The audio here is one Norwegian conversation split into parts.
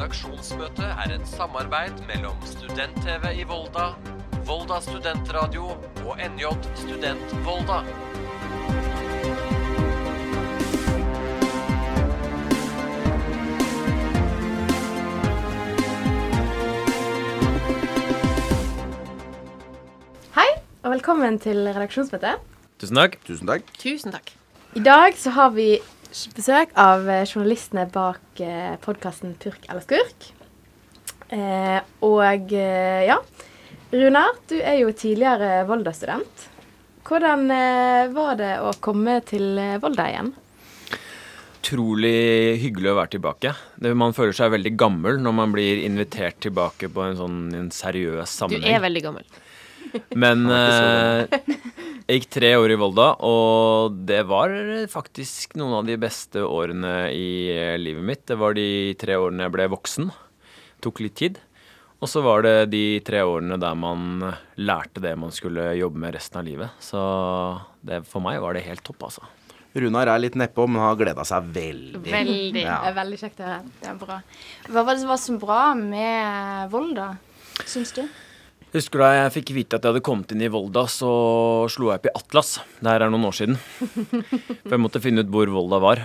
Redaksjonsmøte er et samarbeid mellom Student-TV i Volda, Volda studentradio og NJ Student Volda. Hei, og velkommen til redaksjonsmøte. Tusen takk. Tusen takk. Tusen takk. I dag så har vi besøk av eh, journalistene bak eh, podkasten Purk eller skurk. Eh, og eh, ja, Runar, du er jo tidligere Volda-student. Hvordan eh, var det å komme til Volda igjen? Utrolig hyggelig å være tilbake. Det, man føler seg veldig gammel når man blir invitert tilbake på en sånn en seriøs Du er veldig gammel. Men eh, jeg gikk tre år i Volda, og det var faktisk noen av de beste årene i eh, livet mitt. Det var de tre årene jeg ble voksen. Tok litt tid. Og så var det de tre årene der man lærte det man skulle jobbe med resten av livet. Så det, for meg var det helt topp, altså. Runar er litt nedpå, men har gleda seg veldig. Veldig. Ja. Det er veldig kjekt å høre. Det er bra. Hva var det som var så bra med Volda, syns du? Husker du da jeg fikk vite at jeg hadde kommet inn i Volda, så slo jeg opp i Atlas. Det her er noen år siden. For jeg måtte finne ut hvor Volda var.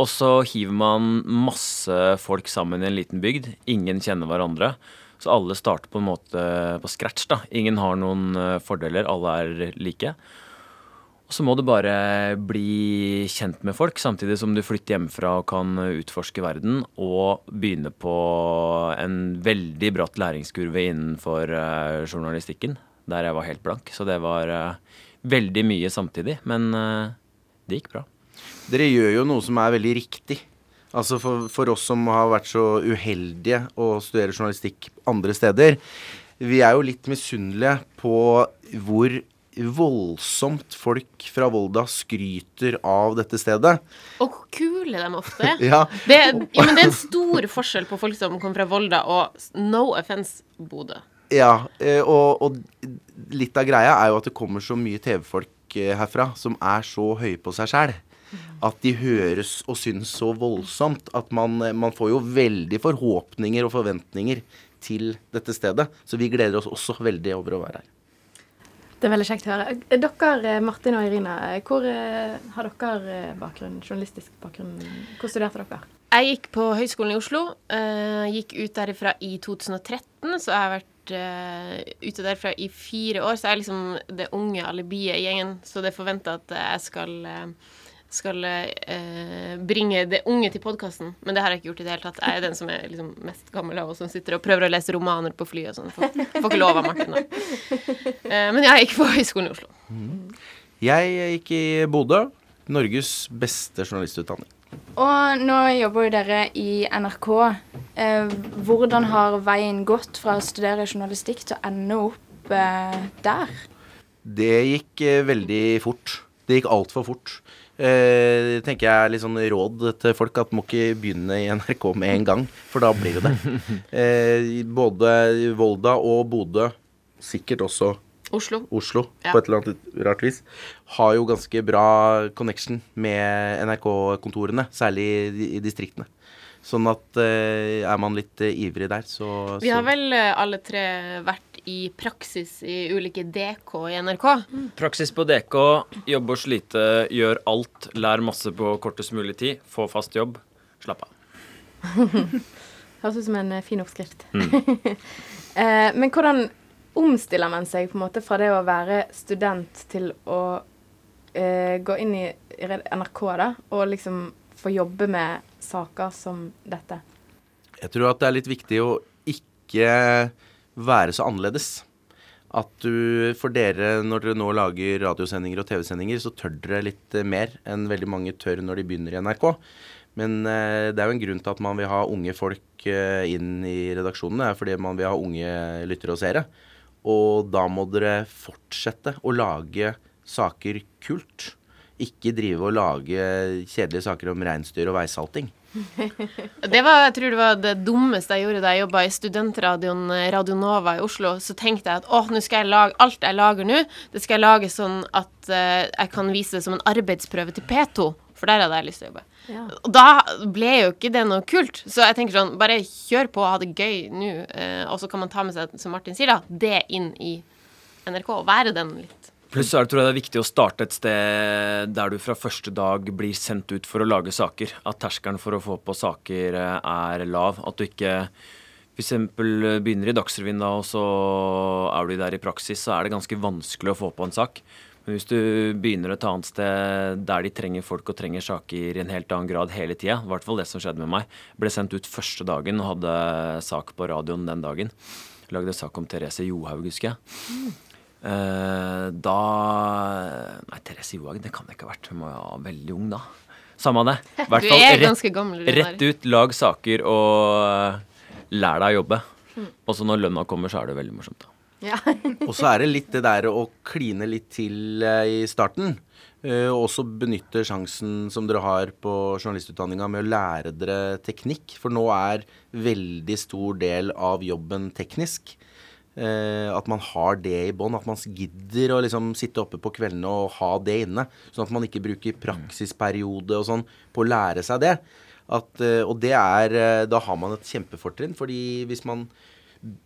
Og så hiver man masse folk sammen i en liten bygd. Ingen kjenner hverandre. Så alle starter på en måte på scratch. da. Ingen har noen eh, fordeler, alle er like. Og så må du bare bli kjent med folk, samtidig som du flytter hjemmefra og kan utforske verden, og begynne på en veldig bratt læringskurve innenfor eh, journalistikken, der jeg var helt blank. Så det var eh, veldig mye samtidig, men eh, det gikk bra. Dere gjør jo noe som er veldig riktig. Altså for, for oss som har vært så uheldige å studere journalistikk andre steder. Vi er jo litt misunnelige på hvor voldsomt folk fra Volda skryter av dette stedet. Og hvor kule de ofte er. Ja, Det, ja, men det er en stor forskjell på folk som kommer fra Volda og no offence Bodø. Ja, eh, og, og litt av greia er jo at det kommer så mye TV-folk eh, herfra som er så høye på seg sjæl. At de høres og synes så voldsomt at man, eh, man får jo veldig forhåpninger og forventninger til dette stedet. Så vi gleder oss også veldig over å være her. Det er veldig kjekt å høre. Dere, eh, Martin og Irina, eh, hvor eh, har dere eh, bakgrunn, journalistisk bakgrunn? Hvor studerte dere? Jeg gikk på Høgskolen i Oslo. eh, gikk ut derifra i 2013, så jeg har vært eh, ute derfra i fire år. Så jeg er liksom det unge alibiet i gjengen, så det er forventa at jeg skal eh, skal eh, bringe det unge til podkasten, men det har jeg ikke gjort i det hele tatt. Jeg er den som er liksom mest gammel av oss, som sitter og prøver å lese romaner på fly og sånn. Får, får ikke lov av Martin, da. Eh, men jeg gikk på Høgskolen i Oslo. Jeg gikk i Bodø. Norges beste journalistutdanning. Og nå jobber jo dere i NRK. Eh, hvordan har veien gått fra å studere journalistikk til å ende opp eh, der? Det gikk eh, veldig fort. Det gikk altfor fort. Eh, tenker jeg er litt sånn råd til folk at må ikke begynne i NRK med en gang, for da blir det det. Eh, både Volda og Bodø, sikkert også Oslo. Oslo Ja. på et eller annet rart vis, har jo ganske bra connection med NRK-kontorene, særlig i, i distriktene. Sånn at eh, er man litt eh, ivrig der, så, Vi har vel eh, alle tre vært i praksis i ulike DK i NRK. Praksis på DK, jobbe og slite, gjør alt, lær masse på kortest mulig tid, få fast jobb, slapp av. Høres ut som en eh, fin oppskrift. eh, men hvordan omstiller man seg på en måte fra det å være student til å eh, gå inn i NRK da, og liksom få jobbe med saker som dette? Jeg tror at det er litt viktig å ikke være så annerledes. At du, for dere, når dere nå lager radiosendinger og TV-sendinger, så tør dere litt eh, mer enn veldig mange tør når de begynner i NRK. Men eh, det er jo en grunn til at man vil ha unge folk eh, inn i redaksjonene. Det er fordi man vil ha unge lyttere og seere. Og da må dere fortsette å lage saker kult. Ikke drive og lage kjedelige saker om reinsdyr og veisalting. Det var, jeg tror det var det dummeste jeg gjorde da jeg jobba i studentradioen eh, Radio Nova i Oslo. Så tenkte jeg at åh, nå skal jeg lage alt jeg lager nå, det skal jeg lage sånn at uh, jeg kan vise det som en arbeidsprøve til P2. For der hadde jeg lyst til å jobbe. Ja. Og da ble jo ikke det noe kult. Så jeg tenker sånn, bare kjør på og ha det gøy nå. Uh, og så kan man ta med seg, som Martin sier, da, det inn i NRK. Og være den litt. Pluss tror jeg det er viktig å starte et sted der du fra første dag blir sendt ut for å lage saker. At terskelen for å få på saker eh, er lav. At du ikke f.eks. begynner i Dagsrevyen da, og så er du der i praksis, så er det ganske vanskelig å få på en sak. Men hvis du begynner et annet sted der de trenger folk og trenger saker i en helt annen grad hele tida, i hvert fall det som skjedde med meg, ble sendt ut første dagen og hadde sak på radioen den dagen. Lagde sak om Therese Johaug, husker jeg. Eh, da Nei, Therese Johaug, det kan det ikke ha vært. Hun var veldig ung da. Samme det. I hvert Du fall rett, gammel. Rett ut, lag saker og lær deg å jobbe. Og så når lønna kommer, så er det veldig morsomt. da. Ja. Og så er det litt det der å kline litt til eh, i starten. eh, og også benytte sjansen som dere har på journalistutdanninga med å lære dere teknikk. For nå er veldig stor del av jobben teknisk. Eh, at man har det i bånn. At man gidder å liksom sitte oppe på kveldene og ha det inne. Sånn at man ikke bruker praksisperiode og sånn på å lære seg det. At, eh, og det er eh, Da har man et kjempefortrinn. Fordi hvis man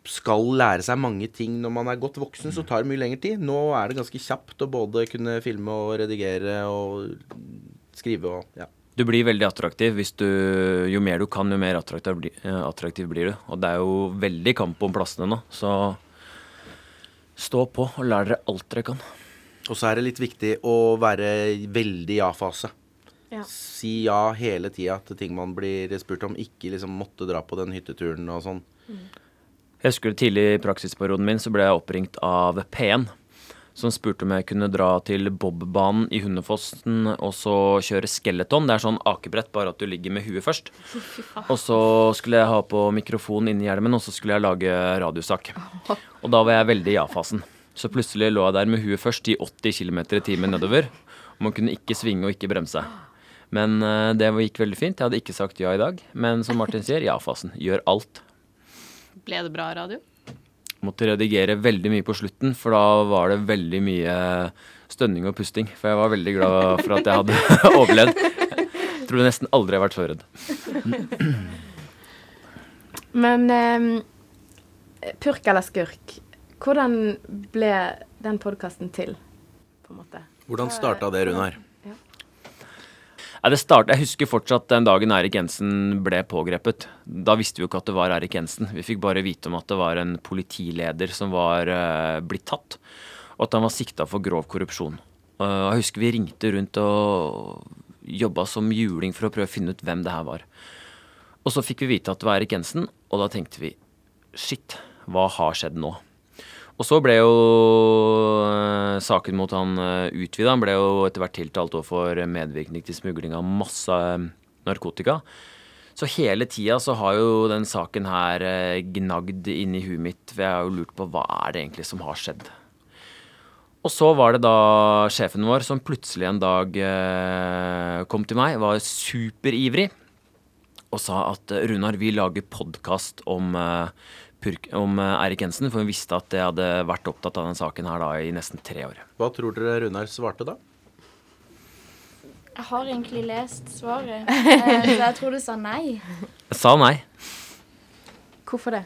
skal lære seg mange ting når man er godt voksen, så tar det mye lengre tid. Nå er det ganske kjapt å både kunne filme og redigere og skrive og ja. Du blir veldig attraktiv hvis du Jo mer du kan, jo mer attraktiv, attraktiv blir du. Og det er jo veldig kamp om plassene nå, så stå på og lær dere alt dere kan. Og så er det litt viktig å være veldig ja-fase. Ja. Si ja hele tida til ting man blir spurt om. Ikke liksom måtte dra på den hytteturen og sånn. Jeg husker tidlig i praksisperioden min så ble jeg oppringt av P1. Som spurte om jeg kunne dra til bobbanen i Hundefossen og så kjøre skeleton. Det er sånn akebrett, bare at du ligger med huet først. Og så skulle jeg ha på mikrofon inni hjelmen, og så skulle jeg lage radiosak. Og da var jeg veldig i ja-fasen. Så plutselig lå jeg der med huet først i 80 km i timen nedover. Og man kunne ikke svinge og ikke bremse. Men eh, det gikk veldig fint. Jeg hadde ikke sagt ja i dag. Men som Martin sier, ja-fasen. Gjør alt. Ble det bra radio? Måtte redigere veldig mye på slutten, for da var det veldig mye stønning og pusting. For jeg var veldig glad for at jeg hadde overlevd. Jeg tror nesten aldri jeg har vært så redd. Men um, purk eller skurk, hvordan ble den podkasten til, på en måte? Hvordan starta det, Runar? Nei, det start, jeg husker fortsatt den dagen Erik Jensen ble pågrepet. Da visste vi jo ikke at det var Erik Jensen. Vi fikk bare vite om at det var en politileder som var uh, blitt tatt, og at han var sikta for grov korrupsjon. Uh, jeg husker vi ringte rundt og jobba som juling for å prøve å finne ut hvem det her var. Og så fikk vi vite at det var Erik Jensen, og da tenkte vi shit, hva har skjedd nå? Og så ble jo uh, saken mot han uh, utvida. Han ble jo etter hvert tiltalt for medvirkning til smugling av masse eh, narkotika. Så hele tida så har jo den saken her eh, gnagd inni huet mitt. For jeg har jo lurt på hva er det egentlig som har skjedd. Og så var det da sjefen vår som plutselig en dag eh, kom til meg, var superivrig, og sa at eh, Runar, vi lager podkast om, eh, purk- om eh, Eirik Jensen, for hun visste at jeg hadde vært opptatt av den saken her da i nesten tre år. Hva tror dere Runar svarte da? Jeg har egentlig lest svaret, eh, så jeg tror du sa nei. Jeg sa nei. Hvorfor det?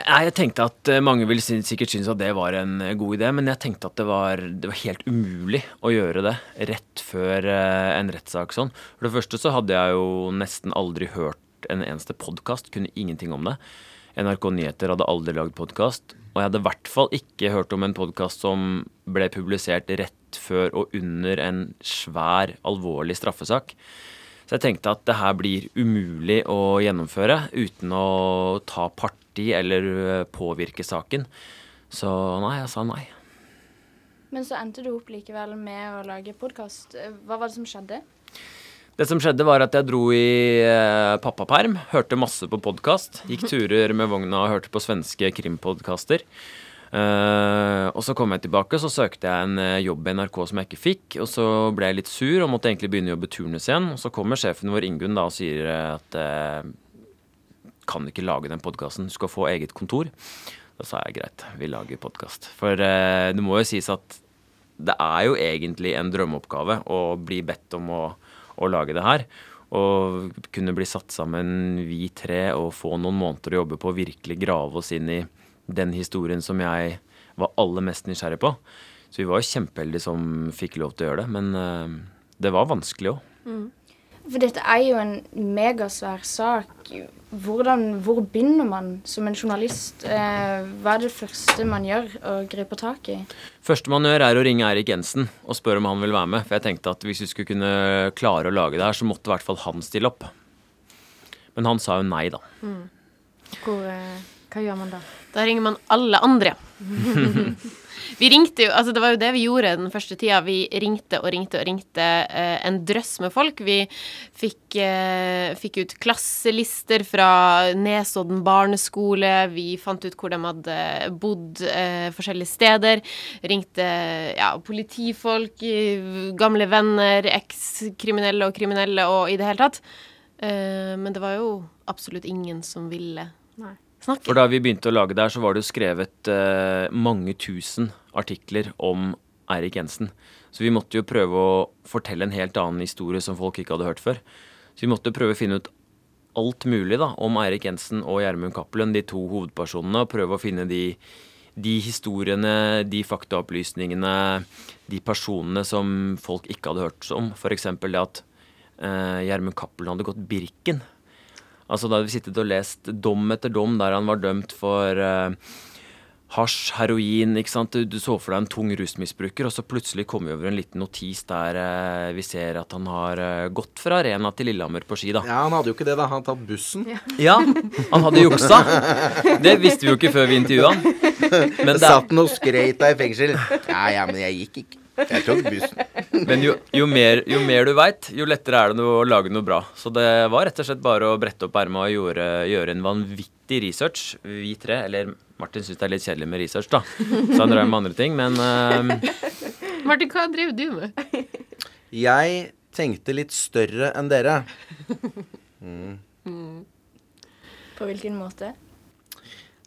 Jeg tenkte at eh, mange vil sikkert synes at det var en god idé, men jeg tenkte at det var, det var helt umulig å gjøre det rett før en rettssak sånn. For det første så hadde jeg jo nesten aldri hørt en eneste podkast, kunne ingenting om det. NRK Nyheter hadde aldri lagd podkast, og jeg hadde i hvert fall ikke hørt om en podkast som ble publisert rett før og under en svær, alvorlig straffesak. Så jeg tenkte at det her blir umulig å gjennomføre uten å ta parti eller påvirke saken. Så nei, jeg sa nei. Men så endte du opp likevel med å lage podkast. Hva var det som skjedde? Det som skjedde, var at jeg dro i eh, pappaperm, hørte masse på podkast. Gikk turer med vogna og hørte på svenske krimpodkaster. Eh, og så kom jeg tilbake, så søkte jeg en eh, jobb i NRK som jeg ikke fikk. Og så ble jeg litt sur og måtte egentlig begynne å jobbe turnus igjen. Og så kommer sjefen vår Ingunn da og sier eh, at kan ikke lage den podkasten, du skal få eget kontor. Da sa jeg greit, vi lager podkast. For det må jo sies at det er jo egentlig en drømmeoppgave å bli bedt om å, å lage det her. Og kunne bli satt sammen vi tre og få noen måneder å jobbe på, virkelig grave oss inn i den historien som jeg var aller mest nysgjerrig på. Så vi var jo kjempeheldige som fikk lov til å gjøre det. Men eh, det var vanskelig òg. For dette er jo en megasvær sak. Hvordan, hvor begynner man som en journalist? Eh, hva er det første man gjør å gripe tak i? Første man gjør, er å ringe Eirik Jensen og spørre om han vil være med. For jeg tenkte at hvis vi skulle kunne klare å lage det her, så måtte i hvert fall han stille opp. Men han sa jo nei, da. Hvor, eh, hva gjør man da? Da ringer man alle andre. vi ringte jo, altså Det var jo det vi gjorde den første tida. Vi ringte og ringte og ringte eh, en drøss med folk. Vi fikk, eh, fikk ut klasselister fra Nesodden barneskole. Vi fant ut hvor de hadde bodd eh, forskjellige steder. Ringte ja, politifolk, eh, gamle venner, ekskriminelle og kriminelle og i det hele tatt. Eh, men det var jo absolutt ingen som ville Nei. Snakke. For da vi begynte å lage det her, så var det jo skrevet eh, mange tusen artikler om Eirik Jensen. Så vi måtte jo prøve å fortelle en helt annen historie som folk ikke hadde hørt før. Så vi måtte prøve å finne ut alt mulig da, om Eirik Jensen og Gjermund Cappelen, de to hovedpersonene, og prøve å finne de, de historiene, de faktaopplysningene, de personene som folk ikke hadde hørt om. F.eks. det at eh, Gjermund Cappelen hadde gått Birken. Altså Da hadde vi sittet og lest dom etter dom der han var dømt for uh, hasj, heroin ikke sant? Du, du så for deg en tung rusmisbruker, og så plutselig kom vi over en liten notis der eh, vi ser at han har eh, gått fra Arena til Lillehammer på ski, da. Ja, han hadde jo ikke det, da. Han tatt bussen. Ja, han hadde juksa. Det visste vi jo ikke før vi intervjua han. Men, det er, Satt han og skreit av i fengsel. Ja, ja, men jeg gikk ikke. Jeg tok bussen. men jo, jo, mer, jo mer du veit, jo lettere er det å lage noe bra. Så det var rett og slett bare å brette opp erma og gjøre, gjøre en vanvittig research. Vi tre, eller Martin syns det er litt kjedelig med research, da. Så han drev med andre ting. Men uh... Martin, hva driver du med? Jeg tenkte litt større enn dere. På hvilken måte?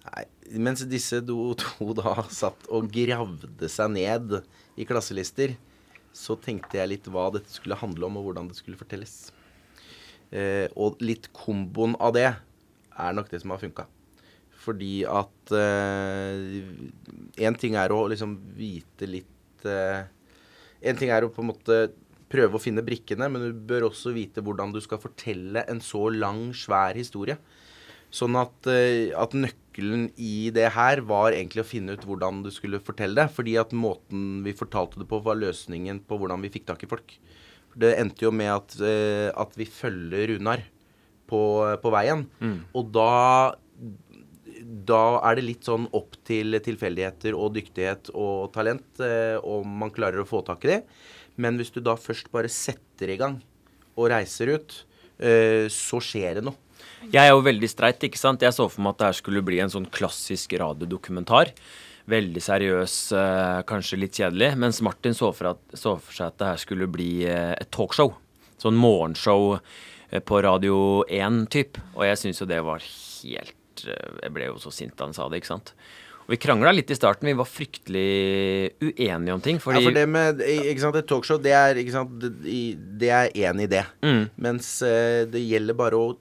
Nei, mens disse do, to da satt og gravde seg ned i klasselister, så tenkte jeg litt hva dette skulle handle om, og hvordan det skulle fortelles. Eh, og litt komboen av det er nok det som har funka. Fordi at én ting er å liksom vite litt Én ting er å på en måte prøve å finne brikkene, men du bør også vite hvordan du skal fortelle en så lang, svær historie. Sånn at, eh, at nøkkelen i det her var egentlig å finne ut hvordan du skulle fortelle det. Fordi at måten vi fortalte det på, var løsningen på hvordan vi fikk tak i folk. Det endte jo med at, eh, at vi følger Runar på, på veien. Og da da er det litt sånn opp til tilfeldigheter og dyktighet og talent, eh, om man klarer å få tak i det. Men hvis du da først bare setter i gang og reiser ut, eh, så skjer det noe. Jeg er jo veldig streit, ikke sant. Jeg så for meg at det her skulle bli en sånn klassisk radiodokumentar. Veldig seriøs, eh, kanskje litt kjedelig. Mens Martin så for, at, så for seg at det her skulle bli eh, et talkshow. Sånn morgenshow eh, på Radio 1-typ. Og jeg syns jo det var helt Jeg ble jo så sint da han sa det, ikke sant. Og vi krangla litt i starten. Vi var fryktelig uenige om ting. Fordi Ja, for det med ikke sant, et talkshow, det er ikke sant, det, det er én idé. Mm. Mens det gjelder bare å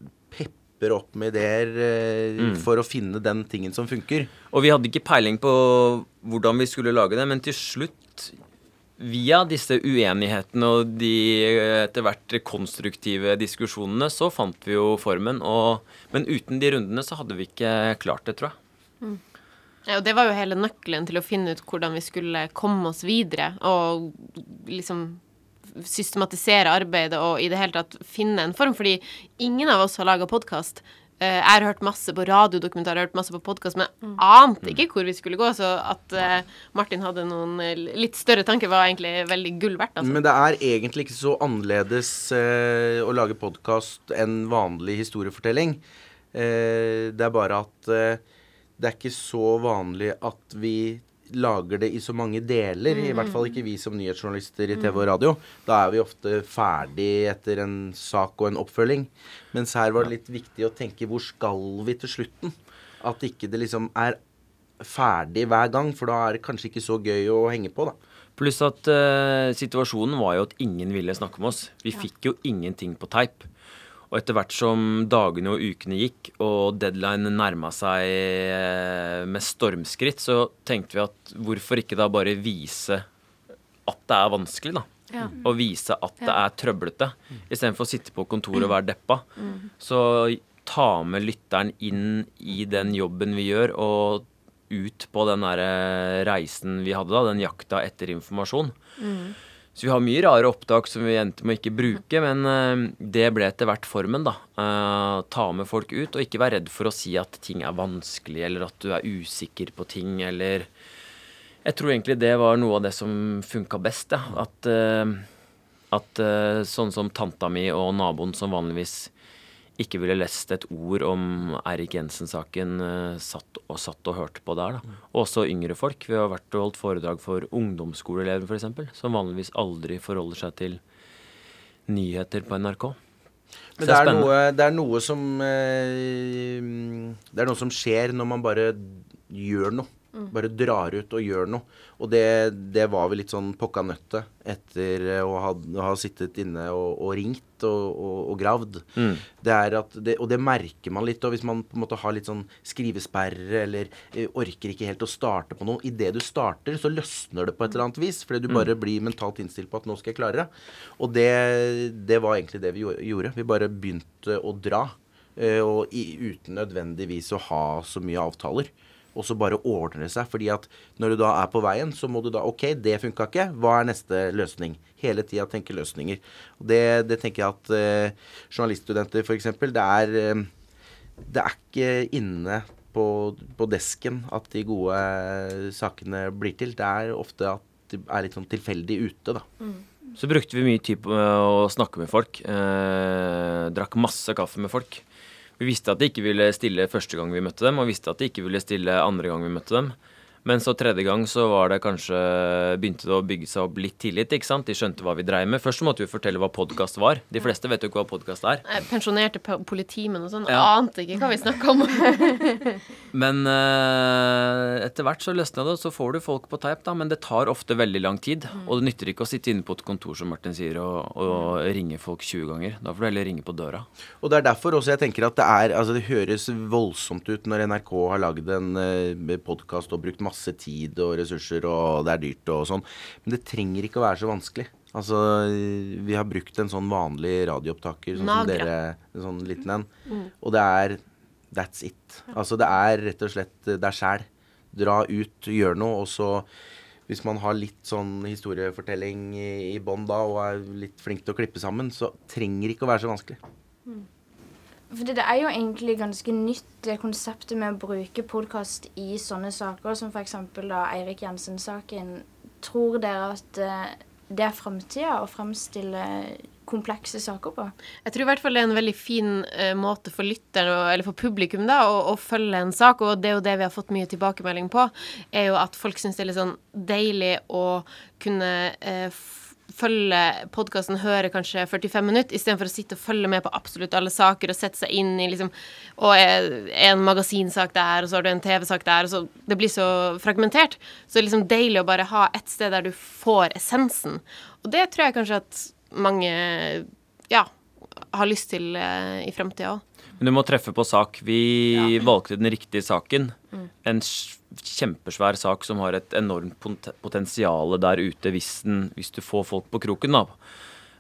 pepre opp med ideer eh, Mm. for å finne den tingen som funker. Og vi hadde ikke peiling på hvordan vi skulle lage det, men til slutt, via disse uenighetene og de eh, etter hvert konstruktive diskusjonene, så fant vi jo formen. Og, men uten de rundene så hadde vi ikke klart det, tror jeg. Ja, og det var jo hele nøkkelen til å finne ut hvordan vi skulle komme oss videre. Og liksom systematisere arbeidet og i det hele tatt finne en form. Fordi ingen av oss har laga podkast. Jeg har hørt masse på radiodokumentarer, jeg har hørt masse på podkast, men jeg ante ikke hvor vi skulle gå. Så at eh, Martin hadde noen eh, litt større tanker, var egentlig veldig gull verdt. Altså. Men det er egentlig ikke så annerledes eh, å lage podkast enn vanlig historiefortelling. Eh, det er bare at eh, det er ikke så vanlig at vi lager det i så mange deler. I hvert fall ikke vi som nyhetsjournalister i TV og radio. Da er vi ofte ferdig etter en sak og en oppfølging. Mens her var det litt viktig å tenke hvor skal vi til slutten? At ikke det liksom er ferdig hver gang, for da er det kanskje ikke så gøy å henge på, da. Pluss at uh, situasjonen var jo at ingen ville snakke med oss. Vi fikk jo ingenting på teip. Og etter hvert som dagene og ukene gikk, og deadline nærma seg eh, med stormskritt, så tenkte vi at hvorfor ikke da bare vise at det er vanskelig, da. Ja. Og vise at det er trøblete, istedenfor å sitte på kontoret og være deppa. Mm. Så ta med lytteren inn i den jobben vi gjør, og ut på den der eh, reisen vi hadde da, den jakta etter informasjon. Mm. Så vi har mye rare opptak som vi endte med å ikke bruke, men eh, det ble etter hvert formen, da. Eh, ta med folk ut, og ikke være redd for å si at ting er vanskelig, eller at du er usikker på ting, eller Jeg tror egentlig det var noe av det som funka best, ja. At, eh, at sånn som tanta mi og naboen som vanligvis ikke ville lest et ord om Eirik Jensen-saken, eh, satt og satt og hørte på der. da. Og også yngre folk. Vi har vært og holdt foredrag for ungdomsskoleelever f.eks., som vanligvis aldri forholder seg til nyheter på NRK. Men det er, noe, det er noe som eh, Det er noe som skjer når man bare gjør noe. Bare drar ut og gjør noe. Og det, det var vel litt sånn pokka nøtte etter å ha, å ha sittet inne og, og ringt og, og, og gravd. Mm. Det det, og det merker man litt. Og hvis man på en måte har litt sånn skrivesperre eller eh, orker ikke helt å starte på noe Idet du starter, så løsner det på et eller annet vis. Fordi du bare blir mentalt innstilt på at nå skal jeg klare det. Og det, det var egentlig det vi gjorde. Vi bare begynte å dra. eh, Og i, uten nødvendigvis å ha så mye avtaler. Og så bare ordner det seg. fordi at når du da er på veien, så må du da OK, det funka ikke. Hva er neste løsning? Hele tida tenke løsninger. Og det, det tenker jeg at eh, journaliststudenter f.eks. Det er eh, Det er ikke inne på, på desken at de gode eh, sakene blir til. Det er ofte at de er litt sånn tilfeldig ute, da. Så brukte vi mye tid på å snakke med folk. Eh, drakk masse kaffe med folk. Vi visste at de ikke ville stille første gang vi møtte dem, og visste at de ikke ville stille andre gang vi møtte dem. Men så tredje gang så var det kanskje begynte det å bygge seg opp litt tillit. ikke sant? De skjønte hva vi dreiv med. Først måtte vi fortelle hva podkast var. De fleste vet jo ikke hva podkast er. Pensjonerte po- politimenn og sånn. Ja. Ante ikke hva vi snakka om. Men uh, etter hvert så løsna det, og så får du folk på teip, da. Men det tar ofte veldig lang tid. Og det nytter ikke å sitte inne på et kontor, som Martin sier, og, og ringe folk 20 ganger. Da får du heller ringe på døra. Og det er derfor også jeg tenker at det er Altså det høres voldsomt ut når NRK har lagd en uh, podkast og brukt masse tid og ressurser, og det er dyrt og sånn. Men det trenger ikke å være så vanskelig. Altså, vi har brukt en sånn vanlig radioopptaker, sånn som dere, en sånn liten en. Og det er That's it. Altså, det er rett og slett Det er sjæl. Dra ut, gjør noe, og så hvis man har litt sånn historiefortelling i, i bånn da, og er litt flink til å klippe sammen, så trenger ikke å være så vanskelig. Fordi det er jo egentlig ganske nytt, det konseptet med å bruke podkast i sånne saker, som f.eks. da Eirik Jensen-saken. Tror dere at eh, det er framtida å fremstille komplekse saker på? Jeg tror i hvert fall det er en veldig fin eh, måte for lytteren, eller for publikum, da, å, å følge en sak. Og det er jo det vi har fått mye tilbakemelding på, er jo at folk syns det er litt sånn deilig å kunne eh, følge podkasten, høre kanskje 45 minutter, istedenfor å sitte og følge med på absolutt alle saker og sette seg inn i liksom Og en magasinsak der, og så har du en TV-sak der, og så Det blir så fragmentert. Så det er liksom deilig å bare ha et sted der du får essensen. Og det tror jeg kanskje at mange ja, har lyst til eh, i framtida òg. Men du må treffe på sak. Vi valgte den riktige saken. En kjempesvær sak som har et enormt pot- potensial der ute hvis, den, hvis du får folk på kroken. Da.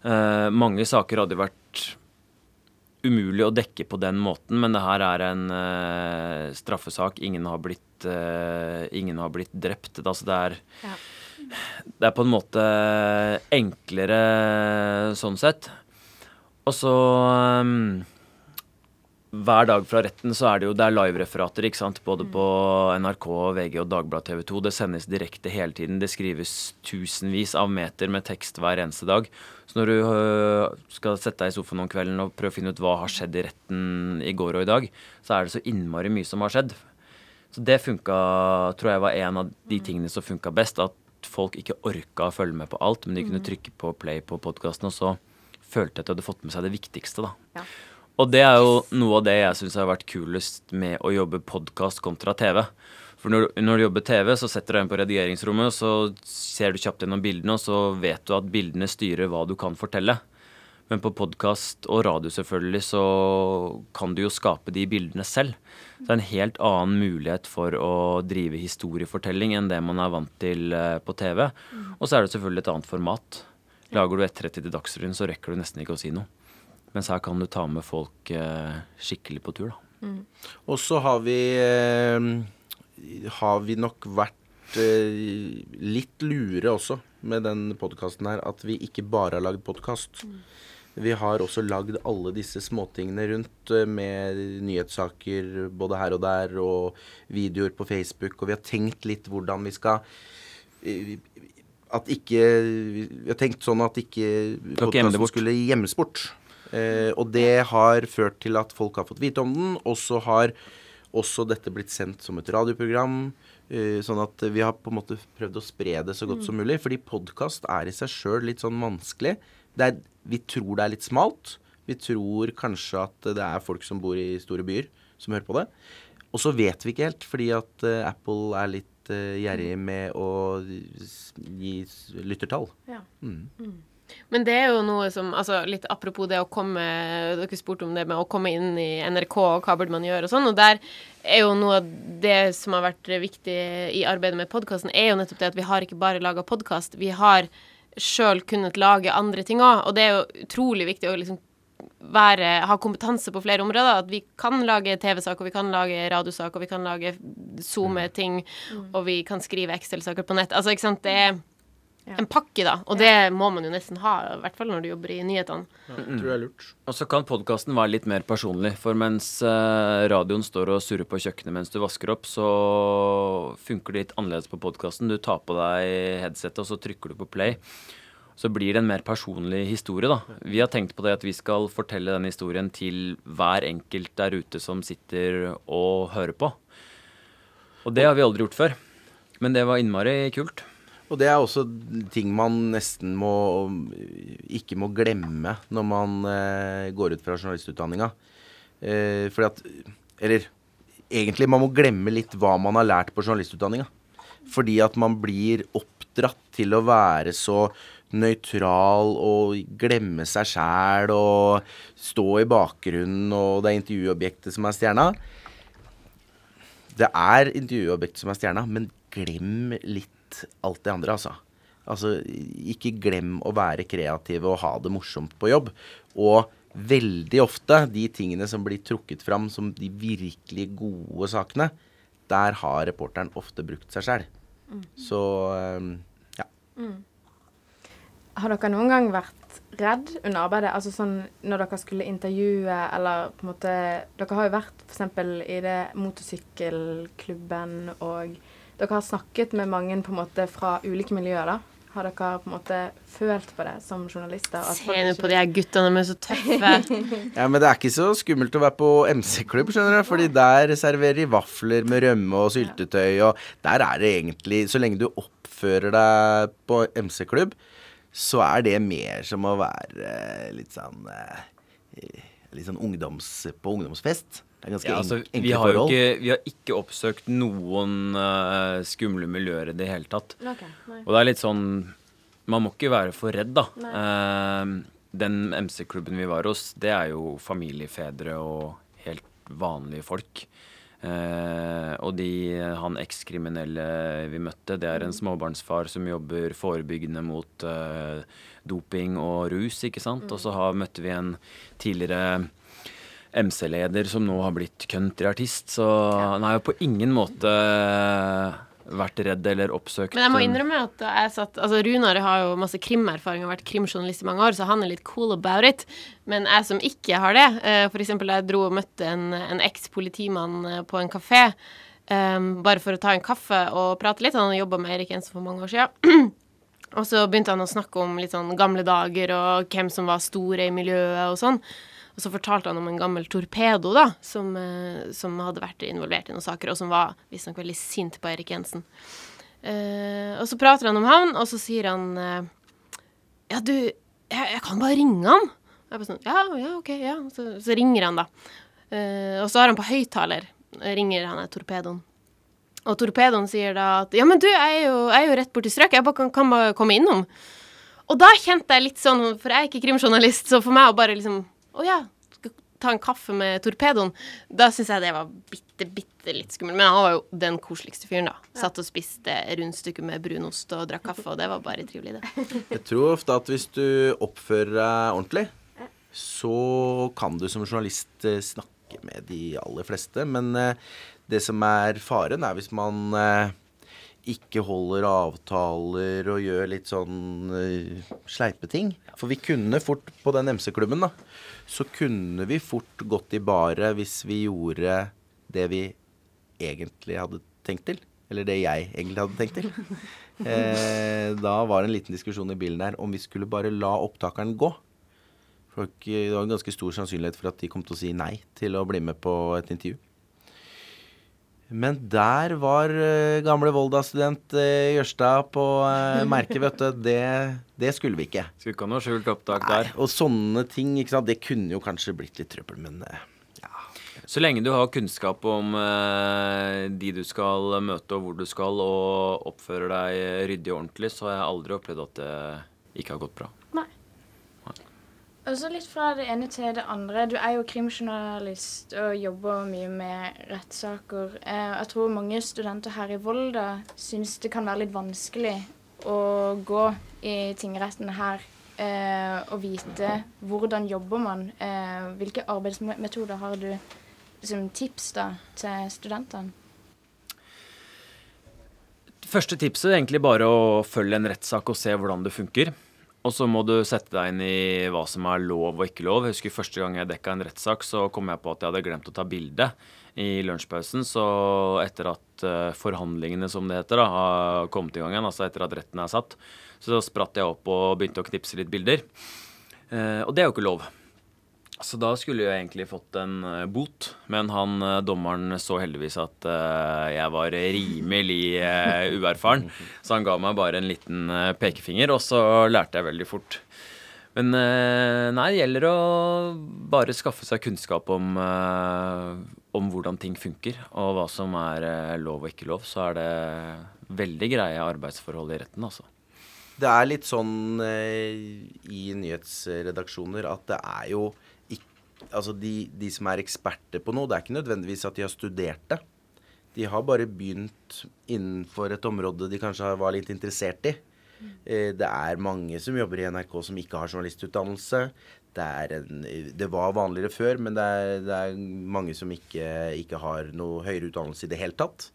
Eh, mange saker hadde vært umulig å dekke på den måten, men det her er en eh, straffesak. Ingen har blitt, eh, ingen har blitt drept. Altså det er Ja. Det er på en måte enklere sånn sett. Og så um, hver dag fra retten så er det jo det er live-referater, ikke sant. Både på NRK, VG og Dagbladet TV 2. Det sendes direkte hele tiden. Det skrives tusenvis av meter med tekst hver eneste dag. Så når du uh, skal sette deg i sofaen om kvelden og prøve å finne ut hva har skjedd i retten i går og i dag, så er det så innmari mye som har skjedd. Så det funka, tror jeg var en av de tingene som funka best. At folk ikke orka å følge med på alt, men de kunne trykke på play på podkasten, og så følte jeg at de hadde fått med seg det viktigste, da. Ja. Og det er jo noe av det jeg syns har vært kulest med å jobbe podkast kontra TV. For når, når du jobber TV, så setter du deg inn på redigeringsrommet, så ser du kjapt gjennom bildene, og så vet du at bildene styrer hva du kan fortelle. Men på podkast og radio selvfølgelig så kan du jo skape de bildene selv. Så det er en helt annen mulighet for å drive historiefortelling enn det man er vant til eh, på TV. Og så er det selvfølgelig et annet format. Lager du 1.30 til Dagsrevyen, så rekker du nesten ikke å si noe. Mens her kan du ta med folk eh, skikkelig på tur, da. Og så har vi eh, Har vi nok vært litt lure også med den podkasten her. At vi ikke bare har lagd podkast. Vi har også lagd alle disse småtingene rundt eh, med nyhetssaker både her og der, og videoer på Facebook. Og vi har tenkt litt hvordan vi skal eh, At ikke Vi har tenkt sånn at ikke ikke podkasten skulle gjemmes bort. Eh, og det har ført til at folk har fått vite om den, og så har også dette blitt sendt som et radioprogram. eh, sånn at vi har på en måte prøvd å spre det så godt som mulig. Fordi podkast er i seg sjøl litt sånn vanskelig. Det er, vi tror det er litt smalt. Vi tror kanskje at det er folk som bor i store byer, som hører på det. Og så vet vi ikke helt, fordi at uh, Apple er litt uh, gjerrig med å gi lyttertall. Ja. Men det er jo noe som altså Litt apropos det å komme Dere spurte om det med å komme inn i NRK og hva burde man gjøre og sånn. Og der er jo noe av det som har vært viktig i arbeidet med podkasten, er jo nettopp det at vi har ikke bare laga podkast. Vi har sjøl kunnet lage andre ting òg. Og det er jo utrolig viktig å liksom være, ha kompetanse på flere områder. At vi kan lage TV-sak, og vi kan lage radiosak, og vi kan lage zoome ting og vi kan skrive Excel-saker på nett. Altså, ikke sant. Det er Ja. en pakke, da. Og det må man jo nesten ha, i hvert fall når du jobber i nyhetene. Tror jeg er lurt. Og så kan podkasten være litt mer personlig, for mens eh, radioen står og surrer på kjøkkenet mens du vasker opp, så funker det litt annerledes på podkasten. Du tar på deg headsetet, og så trykker du på play. Så blir det en mer personlig historie, da. Vi har tenkt på det at vi skal fortelle den historien til hver enkelt der ute som sitter og hører på. Og det har vi aldri gjort før. Men det var innmari kult. Og det er også ting man nesten må ikke må glemme når man eh, går ut fra journalistutdanninga. Eh, fordi at Eller egentlig, man må glemme litt hva man har lært på journalistutdanninga. Fordi at man blir oppdratt til å være så nøytral og glemme seg sjæl og stå i bakgrunnen, og det er intervjuobjektet som er stjerna. Det er intervjuobjektet som er stjerna, men glem litt alt det andre, altså. Altså, ikke glem å være kreativ og ha det morsomt på jobb. Og veldig ofte, de tingene som blir trukket fram som de virkelig gode sakene, der har reporteren ofte brukt seg sjæl. Så ja. ja. Har dere noen gang vært redd under arbeidet? Altså sånn når dere skulle intervjue, eller på en måte Dere har jo vært f.eks. i det motorsykkelklubben, og dere har snakket med mange på en måte fra ulike miljøer, da. Har dere på en måte følt på det som journalister? at Se nå på de her guttene, de er så tøffe. ja, men det er ikke så skummelt å være på MC-klubb, skjønner du. Fordi der serverer de vafler med rømme og syltetøy, og der er det egentlig Så lenge du oppfører deg på MC-klubb, så er det mer som å være litt sånn eh, Litt sånn ungdoms, på ungdomsfest. Det er ganske Ja, altså, enkle vi, har forhold. ikke, vi har ikke oppsøkt noen uh, skumle miljøer i det hele tatt. Okay. Og det er litt sånn Man må ikke være for redd, da. Uh, den MC-klubben vi var hos, det er jo familiefedre og helt vanlige folk. Uh, og de, han ekskriminelle vi møtte, det er en småbarnsfar som jobber forebyggende mot doping og rus, ikke sant. Og så har, møtte vi en tidligere MC-leder som nå har blitt countryartist, så han har jo på ingen måte vært redd eller oppsøkt Men jeg må innrømme at jeg satt Altså, Runar har jo masse krimerfaring og vært krimjournalist i mange år, så han er litt cool about it. Men jeg som ikke har det, F.eks. for eksempel da jeg dro og møtte en, en eks-politimann eh, på en kafé, um, bare for å ta en kaffe og prate litt. Han jobba med Erik Jensen for mange år siden. Og så begynte han å snakke om litt sånn gamle dager og hvem som var store i miljøet og sånn. Og så fortalte han om en gammel torpedo da, som, eh, som hadde vært involvert i noen saker, og som var visstnok veldig sint på Erik Jensen. Eh, og så prater han om han, og så sier han eh, Ja, du, jeg, jeg kan bare ringe han. Jeg bare sånn, ja, ja, ok, ja. Så, så ringer han, da. Eh, og så har han på høyttaler, ringer han torpedoen. Og torpedoen sier da at ja, men du, jeg er jo, jeg er jo rett borti strøket, jeg bare kan, kan bare komme innom. Og da kjente jeg litt sånn, for jeg er ikke krimjournalist, så for meg å bare liksom Å ja, skal ta en kaffe med torpedoen. Da syns jeg det var bitte, bitte litt skummelt. Men han var jo den koseligste fyren, da. Satt og spiste rundstykker med brunost og drakk kaffe, og det var bare trivelig, det. Jeg tror ofte at hvis du oppfører deg ordentlig, så kan du som journalist eh, snakke med de aller fleste. Men eh, det som er faren, er hvis man eh, ikke holder avtaler og gjør litt sånn uh, sleipe ting. For vi kunne fort, på den MC-klubben, da, så kunne vi fort gått i baret hvis vi gjorde det vi egentlig hadde tenkt til. Eller det jeg egentlig hadde tenkt til. Eh, da var det en liten diskusjon i bilen der om vi skulle bare la opptakeren gå. For det var en ganske stor sannsynlighet for at de kom til å si nei til å bli med på et intervju. Men der var uh, gamle Volda-student uh, Jørstad på uh, merket, vet du. Det, det, skulle vi ikke. Skulle ikke ha noe skjult opptak der. og sånne ting, ikke sant. Det kunne jo kanskje blitt litt trøbbel, men ja. Så lenge du har kunnskap om de du skal møte og hvor du skal, og oppfører deg ryddig og ordentlig, så har jeg aldri opplevd at det ikke har gått bra. Nei. Og så litt fra det ene til det andre. Du er jo krimjournalist og jobber mye med rettssaker. Eh, jeg tror mange studenter her i Volda syns det kan være litt vanskelig å gå i tingretten her eh, og vite hvordan jobber man. Eh, hvilke arbeidsmetoder har du som tips da til studentene? Første tipset er egentlig bare å følge en rettssak og se hvordan det funker. Og så må du sette deg inn i hva som er lov og ikke lov. Jeg husker Første gang jeg dekka en rettssak, så kom jeg på at jeg hadde glemt å ta bilde i lunsjpausen. Så etter at uh, forhandlingene, som det heter, da, har kommet i gang igjen, altså etter at retten er satt, så spratt jeg opp og begynte å knipse litt bilder. Uh, og det er jo ikke lov. Så da skulle jeg egentlig fått en uh, bot, men han uh, dommeren så heldigvis at uh, jeg var rimelig uerfaren. Så han ga meg bare en liten pekefinger, og så lærte jeg veldig fort. Men nei, det gjelder å bare skaffe seg kunnskap om, om hvordan ting funker, og hva som er lov og ikke lov. Så er det veldig greie arbeidsforhold i retten, altså. Det er litt sånn i nyhetsredaksjoner at det er jo altså de, de, som er eksperter på noe, det er ikke nødvendigvis at de har studert det. De har bare begynt innenfor et område de kanskje var litt interessert i. Eh, det er mange som jobber i NRK som ikke har journalistutdannelse. Det, en, det var vanligere før, men det er, det er mange som ikke, ikke, har noe høyere utdannelse i det hele tatt.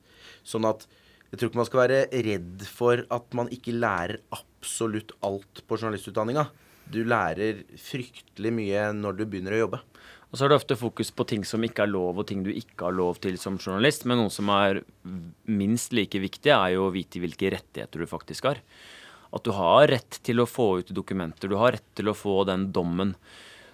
Sånn at jeg tror ikke man skal være redd for at man ikke lærer absolutt alt på journalistutdanninga. Du lærer fryktelig mye når du begynner å jobbe. Og så er det ofte fokus på ting som ikke er lov, og ting du ikke har lov til som journalist. Men noe som er minst like viktig, er jo å vite hvilke rettigheter du faktisk har. At du har rett til å få ut dokumenter. Du har rett til å få den dommen.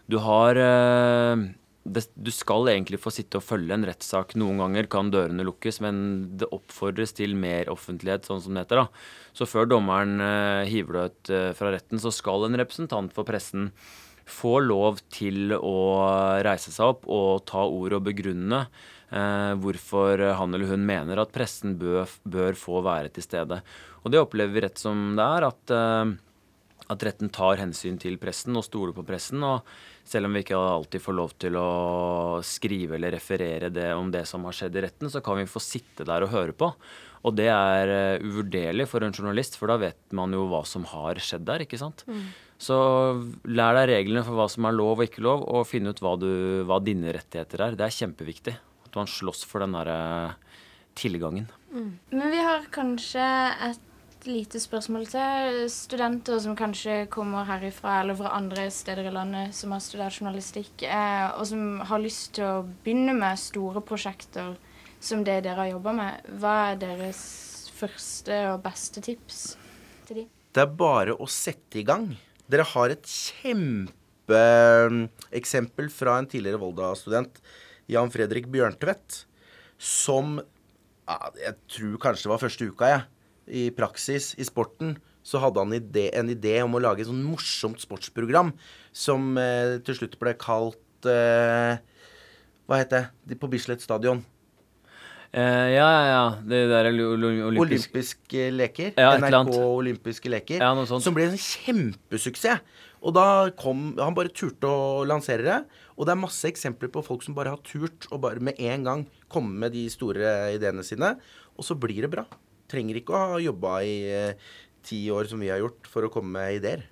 Du har eh, det, Du skal egentlig få sitte og følge en rettssak. Noen ganger kan dørene lukkes, men det oppfordres til mer offentlighet, sånn som det heter. da. Så før dommeren eh, hiver det ut eh, fra retten, så skal en representant for pressen få lov til å reise seg opp og ta ord og begrunne eh, hvorfor han eller hun mener at pressen bør, bør, få være til stede. Og det opplever vi rett som det er, at, eh, at retten tar hensyn til pressen og stoler på pressen. og selv om vi ikke alltid får lov til å skrive eller referere det om det som har skjedd i retten, så kan vi få sitte der og høre på. Og det er uh, uvurderlig for en journalist, for da vet man jo hva som har skjedd der. ikke sant? Mm. Så lær deg reglene for hva som er lov og ikke lov, og finn ut hva, du, hva dine rettigheter er. Det er kjempeviktig. At man slåss for den derre uh, tilgangen. Mm. Men vi har kanskje et lite spørsmål til studenter som kanskje kommer herifra eller fra andre steder i landet som har studert journalistikk, eh, og som har lyst til å begynne med store prosjekter som det dere har jobba med. Hva er deres første og beste tips til de? Det er bare å sette i gang. Dere har et kjempeeksempel fra en tidligere Volda-student, Jan Fredrik Bjørntvedt, som Jeg tror kanskje det var første uka, jeg. I praksis i sporten så hadde han ide, en idé om å lage et sånn morsomt sportsprogram som eh, til slutt ble kalt eh, Hva het det? På Bislett stadion. Eh, ja, ja, ja. Det der er lo- lo- olympisk Olympiske leker. Ja, NRK. Olympiske leker. Ja, noe sånt. Som ble en kjempesuksess. Og da kom Han bare turte å lansere det. Og det er masse eksempler på folk som bare har turt å bare med en gang komme med de store ideene sine. Og så blir det bra. Trenger ikke å ha jobba i eh, ti år som vi har gjort for å komme med ideer.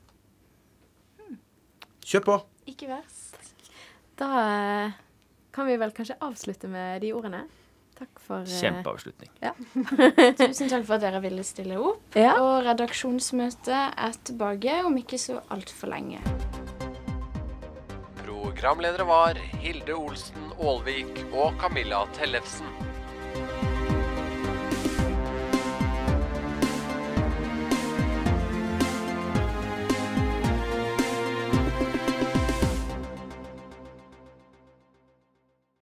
Kjør på. Ikke verst. Da eh, kan vi vel kanskje avslutte med de ordene. Takk for Kjempeavslutning. Kjempeavslutning. Tusen takk for at dere ville stille opp. Ja. Og redaksjonsmøtet er tilbake om ikke så altfor lenge. Programledere var Hilde Olsen Aalvik og Camilla Tellefsen.